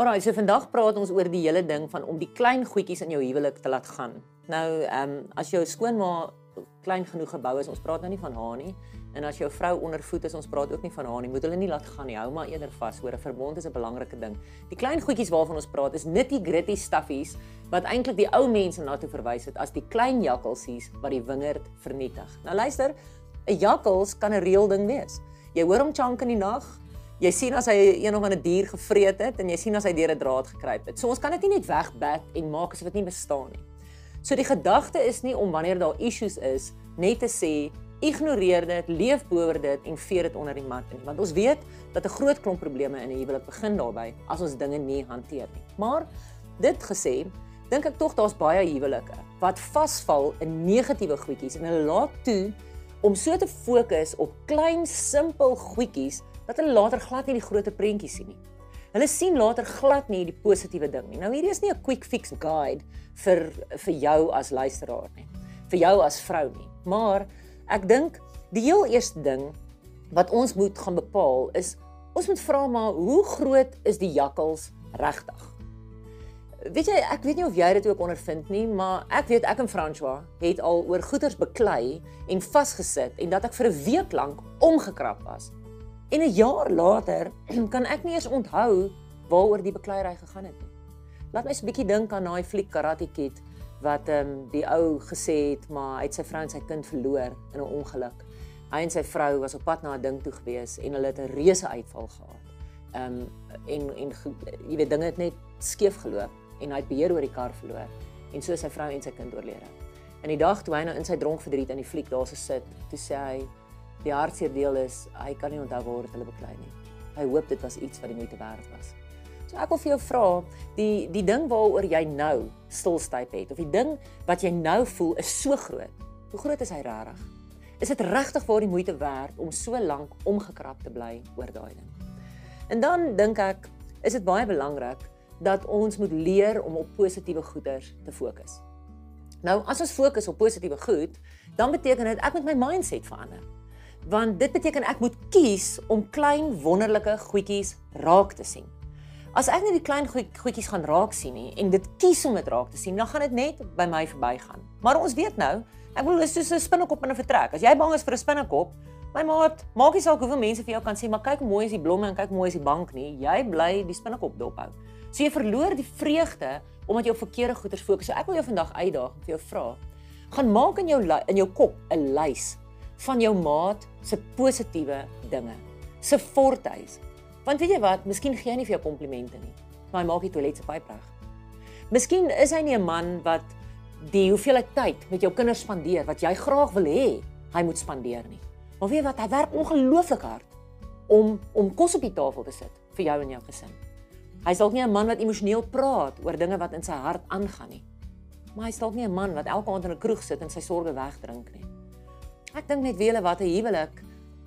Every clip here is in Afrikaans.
Alraai, so vandag praat ons oor die hele ding van om die klein goedjies in jou huwelik te laat gaan. Nou, ehm um, as jou skoonma klein genoeg gebou is, ons praat nou nie van haar nie. En as jou vrou ondervoed is, ons praat ook nie van haar nie. Moet hulle nie laat gaan nie. Hou maar eerder vas. Hoor, 'n verbond is 'n belangrike ding. Die klein goedjies waarvan ons praat is nitty-gritty stuffies wat eintlik die ou mense na toe verwys het as die klein jakkalsies wat die wingerd vernietig. Nou luister, 'n jakkals kan 'n reël ding wees. Jy hoor hom chunk in die nag, Jy sien as hy een of ander dier gevreet het en jy sien as hy deur 'n draad gekruip het. So ons kan dit nie net wegbat en maak asof dit nie bestaan nie. So die gedagte is nie om wanneer daar issues is net te sê ignoreer dit, leef boor dit en vee dit onder die mat nie. Want ons weet dat 'n groot klomp probleme in 'n huwelik begin daarbey as ons dinge nie hanteer nie. Maar dit gesê, dink ek tog daar's baie huwelike wat vasval in negatiewe goedjies en hulle laat toe om so te fokus op klein simpel goedjies dat hulle later glad nie die groot prentjie sien nie. Hulle sien later glad nie die positiewe ding nie. Nou hierdie is nie 'n quick fix guide vir vir jou as luisteraar nie. Vir jou as vrou nie. Maar ek dink die heel eerste ding wat ons moet gaan bepaal is ons moet vra maar hoe groot is die jakkals regtig? Weet jy, ek weet nie of jy dit ook ondervind nie, maar ek weet ek en François het al oor goeders beklei en vasgesit en dat ek vir 'n week lank omgekrap was En 'n jaar later kan ek nie eens onthou waaroor die bekleierery gegaan het nie. Laat my 'n bietjie dink aan daai fliek Karate Kid wat ehm um, die ou gesê het maar hy het sy vrou en sy kind verloor in 'n ongeluk. Hy en sy vrou was op pad na 'n ding toe gewees en hulle het 'n reuse uitval gehad. Ehm um, en en jy weet dinge het net skeef geloop en hy het beheer oor die kar verloor en so sy vrou en sy kind oorlede. En die dag toe hy nou in sy dronk verdriet in die fliek daar so sit, toe sê hy die hartseer deel is hy kan nie onthou waar dit hulle beklei nie. Hy hoop dit was iets wat die moeite werd was. So ek wil vir jou vra, die die ding waaroor jy nou stilstyp het of die ding wat jy nou voel is so groot. Hoe groot is hy regtig? Is dit regtig waar die moeite werd om so lank omgekrap te bly oor daai ding? En dan dink ek, is dit baie belangrik dat ons moet leer om op positiewe goeders te fokus. Nou, as ons fokus op positiewe goed, dan beteken dit ek moet my mindset verander want dit beteken ek moet kies om klein wonderlike goedjies raak te sien. As ek net die klein goedjies gaan raak sien nie en dit kies om dit raak te sien, dan gaan dit net by my verbygaan. Maar ons weet nou, ek bedoel is soos 'n spinnekop in 'n vertrek. As jy bang is vir 'n spinnekop, my maat, maak nie saak hoeveel mense vir jou kan sê, maar kyk hoe mooi is die blomme en kyk hoe mooi is die bank nie, jy bly die spinnekop dophou. So jy verloor die vreugde omdat jy op verkeerde goeders fokus. So ek wil jou vandag uitdaag om vir jou vra, gaan maak in jou in jou kop 'n lys van jou maat se positiewe dinge. Se fortuis. Want weet jy wat, miskien gee hy nie vir jou komplimente nie, maar hy maak die toilet se pyp reg. Miskien is hy nie 'n man wat die hoeveelheid tyd met jou kinders spandeer wat jy graag wil hê hy moet spandeer nie. Maar weet jy wat, hy werk ongelooflik hard om om kos op die tafel te sit vir jou en jou gesin. Hy is dalk nie 'n man wat emosioneel praat oor dinge wat in sy hart aangaan nie. Maar hy is dalk nie 'n man wat elke aand in 'n kroeg sit en sy sorges wegdrink nie. Ek dink net wiele wat 'n huwelik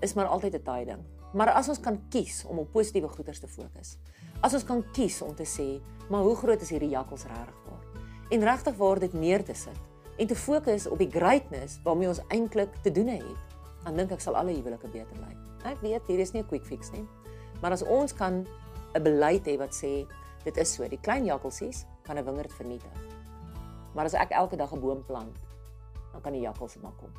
is maar altyd 'n taai ding. Maar as ons kan kies om op positiewe goeders te fokus. As ons kan kies om te sê, maar hoe groot is hierdie jakkals regtig waar? En regtig waar dit neer te sit en te fokus op die greatness waarmee ons eintlik te doen het, dan dink ek sal alle huwelike beter lyk. Ek weet hier is nie 'n quick fix nie. Maar as ons kan 'n beleid hê wat sê dit is so, die klein jakkalsies kan 'n wingerd vernietig. Maar as ek elke dag 'n boom plant, dan kan die jakkals maar kom.